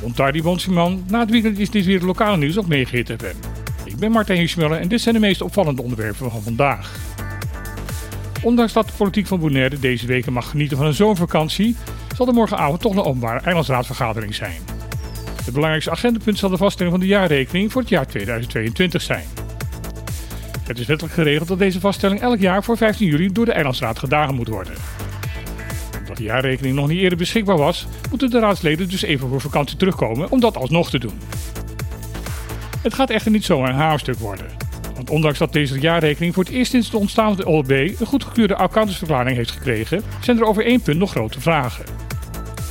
Ontardi Bonsiman, na het weekend is dit weer het lokale nieuws op Megahit FM. Ik ben Martijn Hirschmuller en dit zijn de meest opvallende onderwerpen van vandaag. Ondanks dat de politiek van Bonaire deze weken mag genieten van een zomervakantie, zal er morgenavond toch een openbare eilandsraadvergadering zijn. Het belangrijkste agendapunt zal de vaststelling van de jaarrekening voor het jaar 2022 zijn. Het is wettelijk geregeld dat deze vaststelling elk jaar voor 15 juli door de Eilandsraad gedagen moet worden. De jaarrekening nog niet eerder beschikbaar was, moeten de raadsleden dus even voor vakantie terugkomen om dat alsnog te doen. Het gaat echter niet zomaar een hamerstuk worden. Want ondanks dat deze jaarrekening voor het eerst sinds de ontstaan van de OLB een goedgekeurde accountantsverklaring heeft gekregen, zijn er over één punt nog grote vragen.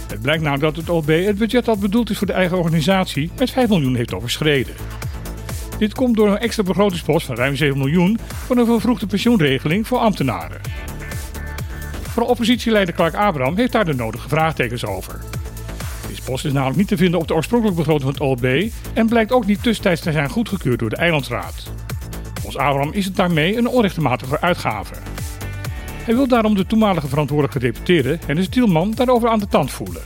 Het blijkt namelijk dat het OLB het budget dat bedoeld is voor de eigen organisatie met 5 miljoen heeft overschreden. Dit komt door een extra begrotingspost van ruim 7 miljoen voor een vervroegde pensioenregeling voor ambtenaren. Voor oppositieleider Clark Abraham heeft daar de nodige vraagtekens over. Deze post is namelijk niet te vinden op de oorspronkelijke begroting van het OLB en blijkt ook niet tussentijds te zijn goedgekeurd door de Eilandsraad. Volgens Abraham is het daarmee een onrechtmatige uitgave. Hij wil daarom de toenmalige verantwoordelijke gedeputeerde, Hennis Tielman, daarover aan de tand voelen.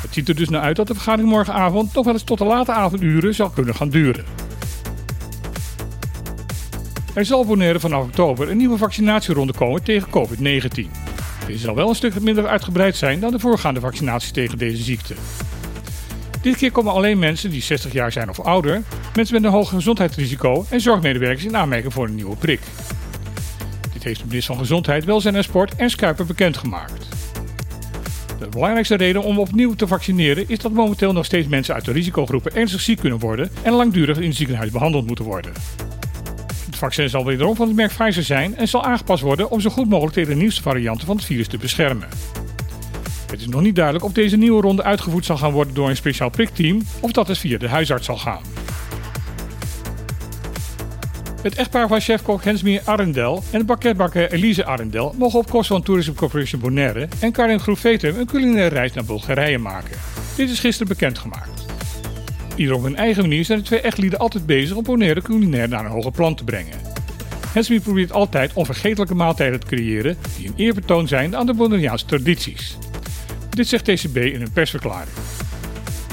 Het ziet er dus naar uit dat de vergadering morgenavond nog wel eens tot de late avonduren zal kunnen gaan duren. Er zal Bonaire vanaf oktober een nieuwe vaccinatieronde komen tegen COVID-19. Deze zal wel een stuk minder uitgebreid zijn dan de voorgaande vaccinaties tegen deze ziekte. Dit keer komen alleen mensen die 60 jaar zijn of ouder, mensen met een hoog gezondheidsrisico en zorgmedewerkers in aanmerking voor een nieuwe prik. Dit heeft de minister van Gezondheid, Welzijn en Sport en Schuiper bekendgemaakt. De belangrijkste reden om opnieuw te vaccineren is dat momenteel nog steeds mensen uit de risicogroepen ernstig ziek kunnen worden en langdurig in het ziekenhuis behandeld moeten worden. Het vaccin zal wederom van het merk Pfizer zijn en zal aangepast worden om zo goed mogelijk tegen de nieuwste varianten van het virus te beschermen. Het is nog niet duidelijk of deze nieuwe ronde uitgevoerd zal gaan worden door een speciaal prikteam of dat het via de huisarts zal gaan. Het echtpaar van chefkok Hensmeer Arendel en de bakketbakker Elise Arendel mogen op kosten van Tourism Corporation Bonaire en Karin Groevetum een culinaire reis naar Bulgarije maken. Dit is gisteren bekendgemaakt. Ieder op hun eigen manier zijn de twee echtlieden altijd bezig om Bonaire culinair naar een hoger plan te brengen. Hensmeer probeert altijd onvergetelijke maaltijden te creëren die een eerbetoon zijn aan de Bonaireaanse tradities. Dit zegt TCB in een persverklaring.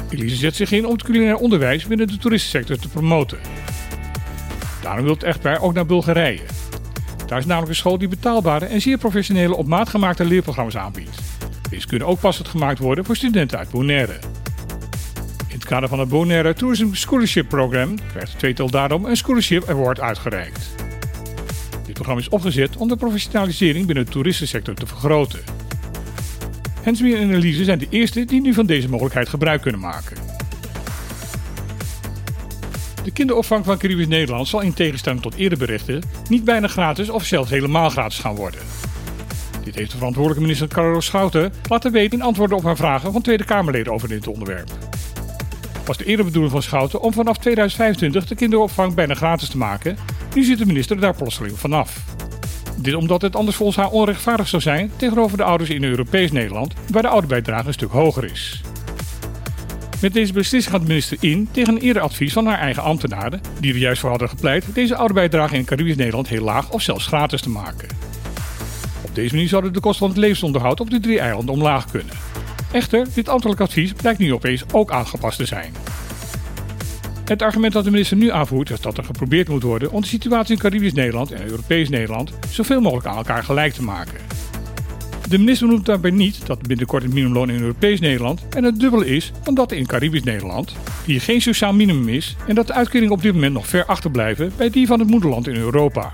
Elise zet zich in om het culinair onderwijs binnen de toeristensector te promoten. Daarom wil het echtpaar ook naar Bulgarije. Daar is namelijk een school die betaalbare en zeer professionele op maat gemaakte leerprogramma's aanbiedt. Deze kunnen ook passend gemaakt worden voor studenten uit Bonaire. Kader van het Bonaire Tourism Scholarship Program werd het tweetal daarom een Scholarship Award uitgereikt. Dit programma is opgezet om de professionalisering binnen de toeristensector te vergroten. Hensmeer en Elise zijn de eerste die nu van deze mogelijkheid gebruik kunnen maken. De kinderopvang van Caribisch Nederland zal in tegenstelling tot eerder berichten niet bijna gratis of zelfs helemaal gratis gaan worden. Dit heeft de verantwoordelijke minister Carlos Schouten laten weten in antwoorden op haar vragen van Tweede Kamerleden over dit onderwerp. Was de eerder bedoeling van Schouten om vanaf 2025 de kinderopvang bijna gratis te maken. Nu zit de minister daar plotseling vanaf. Dit omdat het anders volgens haar onrechtvaardig zou zijn tegenover de ouders in Europees Nederland, waar de ouderbijdrage een stuk hoger is. Met deze beslissing gaat de minister in tegen een eerder advies van haar eigen ambtenaren, die er juist voor hadden gepleit deze ouderbijdrage in Caribisch Nederland heel laag of zelfs gratis te maken. Op deze manier zouden de kosten van het levensonderhoud op de drie eilanden omlaag kunnen. Echter, dit ambtelijk advies blijkt nu opeens ook aangepast te zijn. Het argument dat de minister nu aanvoert is dat er geprobeerd moet worden om de situatie in Caribisch Nederland en Europees Nederland zoveel mogelijk aan elkaar gelijk te maken. De minister noemt daarbij niet dat binnenkort het minimumloon in Europees Nederland en het dubbele is van dat in Caribisch Nederland, hier geen sociaal minimum is en dat de uitkeringen op dit moment nog ver achterblijven bij die van het moederland in Europa.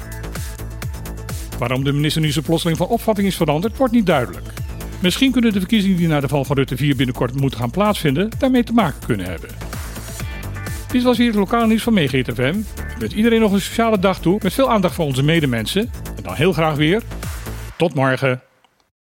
Waarom de minister nu zo plotseling van opvatting is veranderd, wordt niet duidelijk. Misschien kunnen de verkiezingen die na de val van Rutte 4 binnenkort moeten gaan plaatsvinden daarmee te maken kunnen hebben. Dit was hier het lokale nieuws van Megahit FM. Ik wens iedereen nog een sociale dag toe met veel aandacht voor onze medemensen. En dan heel graag weer. Tot morgen.